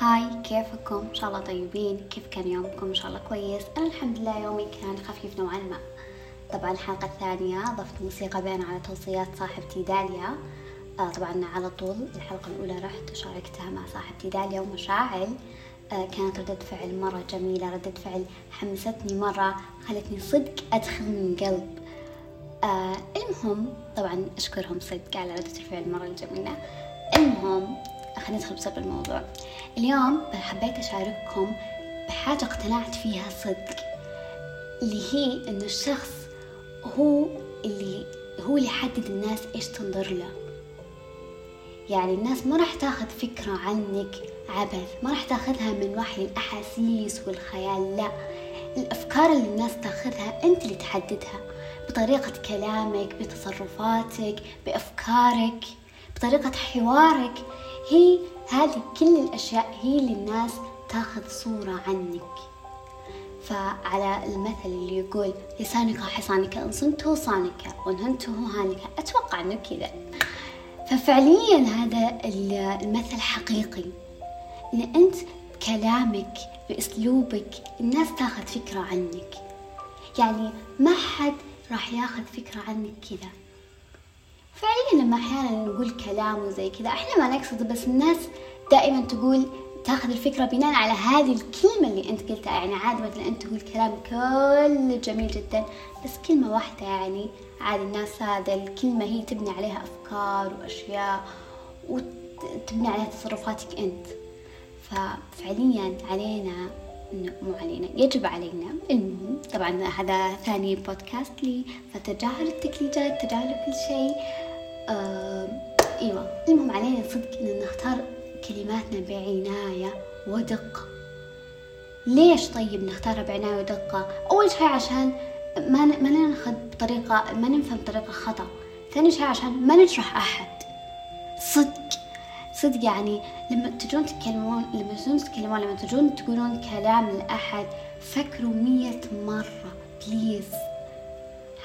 هاي كيفكم؟ إن شاء الله طيبين، كيف كان يومكم؟ إن شاء الله كويس، أنا الحمد لله يومي كان خفيف نوعا ما، طبعا الحلقة الثانية ضفت موسيقى بين على توصيات صاحبتي داليا، آه طبعا على طول الحلقة الأولى رحت وشاركتها مع صاحبتي داليا ومشاعل، آه كانت ردة فعل مرة جميلة، ردة فعل حمستني مرة، خلتني صدق أدخل من قلب، آه المهم طبعا أشكرهم صدق على ردة الفعل مرة الجميلة، المهم خلينا ندخل بسبب الموضوع. اليوم حبيت أشارككم بحاجة اقتنعت فيها صدق اللي هي إنه الشخص هو اللي هو اللي يحدد الناس إيش تنظر له. يعني الناس ما راح تاخذ فكرة عنك عبث ما راح تاخذها من وحي الأحاسيس والخيال لا. الأفكار اللي الناس تاخذها أنت اللي تحددها بطريقة كلامك بتصرفاتك بأفكارك بطريقة حوارك. هي هذه كل الأشياء هي اللي الناس تاخذ صورة عنك. فعلى المثل اللي يقول لسانك حصانك إن صنته صانك وإن هنته هانك أتوقع أنه كذا. ففعليا هذا المثل حقيقي. إن أنت بكلامك بأسلوبك الناس تاخذ فكرة عنك. يعني ما حد راح ياخذ فكرة عنك كذا. فعليا لما أحيانا نقول كلام وزي كذا إحنا ما نقصد بس الناس دائما تقول تاخذ الفكرة بناء على هذه الكلمة اللي أنت قلتها. يعني عادي مثلا أنت تقول كلام كله جميل جدا بس كلمة واحدة يعني عادي الناس هذا الكلمة هي تبني عليها أفكار وأشياء وتبني عليها تصرفاتك أنت. ففعليا علينا مو علينا يجب علينا المهم طبعا هذا ثاني بودكاست لي فتجاهل التكليجات تجاهل كل شيء. آه إيوه. المهم علينا صدق إن نختار كلماتنا بعناية ودقة. ليش طيب نختارها بعناية ودقة؟ أول شيء عشان ما ما ناخذ بطريقة ما نفهم بطريقة خطأ. ثاني شيء عشان ما نجرح أحد. صدق. صدق يعني لما تجون تتكلمون لما تجون تتكلمون لما تجون تقولون كلام لأحد فكروا مية مرة بليز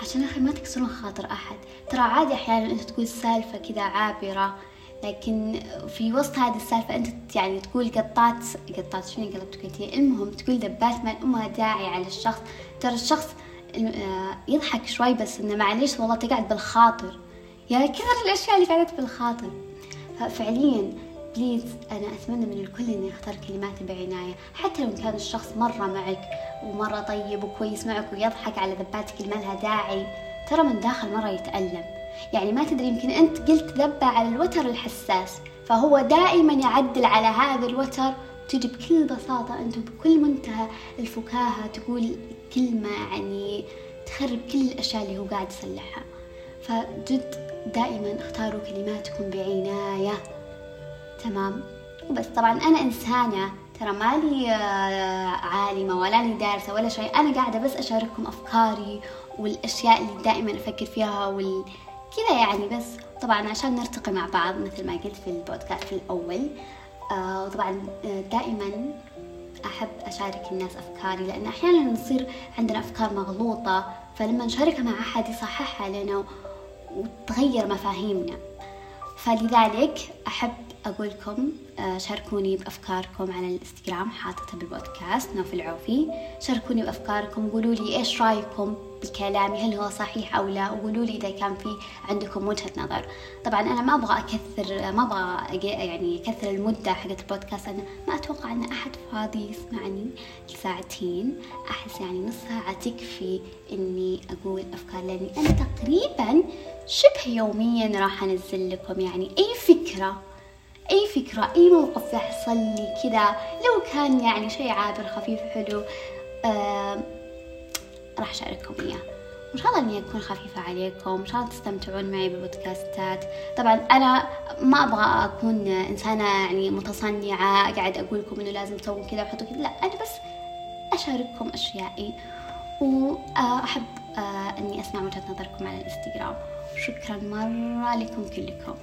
عشان أخي ما تكسرون خاطر أحد. ترى عادي أحيانا أنت تقول سالفة كذا عابرة لكن في وسط هذه السالفة أنت يعني تقول قطات قطات شنو قلبت قلتي؟ المهم تقول دبات ما أمها داعي على الشخص. ترى الشخص يضحك شوي بس إنه معليش والله تقعد بالخاطر. يا كثر الأشياء اللي قعدت بالخاطر. ففعليا بليز أنا أتمنى من الكل إنه يختار كلماته بعناية حتى لو كان الشخص مرة معك ومرة طيب وكويس معك ويضحك على ذباتك اللي ما لها داعي ترى من داخل مرة يتألم. يعني ما تدري يمكن أنت قلت ذبة على الوتر الحساس فهو دائما يعدل على هذا الوتر تجي بكل بساطة أنت بكل منتهى الفكاهة تقول كلمة يعني تخرب كل الأشياء اللي هو قاعد يصلحها. فجد دائما اختاروا كلماتكم بعناية. تمام. وبس طبعا أنا إنسانة ترى مالي عالمة ولا لي دارسة ولا شيء. أنا قاعدة بس أشارككم أفكاري والأشياء اللي دائما أفكر فيها وال كذا يعني بس. طبعا عشان نرتقي مع بعض مثل ما قلت في البودكاست الأول. آه وطبعا دائما أحب أشارك الناس أفكاري لأن أحيانا نصير عندنا أفكار مغلوطة فلما نشاركها مع أحد يصححها لنا وتغير مفاهيمنا. فلذلك أحب أقول لكم شاركوني بأفكاركم على الإنستغرام حاطتها بالبودكاست نوف العوفي. شاركوني بأفكاركم قولوا لي إيش رأيكم بكلامي هل هو صحيح أو لا؟ وقولوا لي إذا كان في عندكم وجهة نظر. طبعا أنا ما أبغى أكثر ما أبغى يعني أكثر المدة حقت البودكاست أنا ما أتوقع أن أحد فاضي يسمعني لساعتين. أحس يعني نص ساعة تكفي إني أقول أفكار لأني أنا تقريبا شبه يوميا راح أنزل لكم يعني أي فكرة. أي فكرة أي موقف يحصل لي كذا لو كان يعني شيء عابر خفيف حلو آه راح أشارككم إياه. وإن شاء الله إني أكون خفيفة عليكم إن شاء الله تستمتعون معي بالبودكاستات. طبعا أنا ما أبغى أكون إنسانة يعني متصنعة قاعد أقول لكم إنه لازم تسوون كذا وحطوا كذا. لا أنا بس أشارككم أشيائي. وأحب إني أسمع وجهة نظركم على الإنستغرام. شكرا مرة لكم كلكم.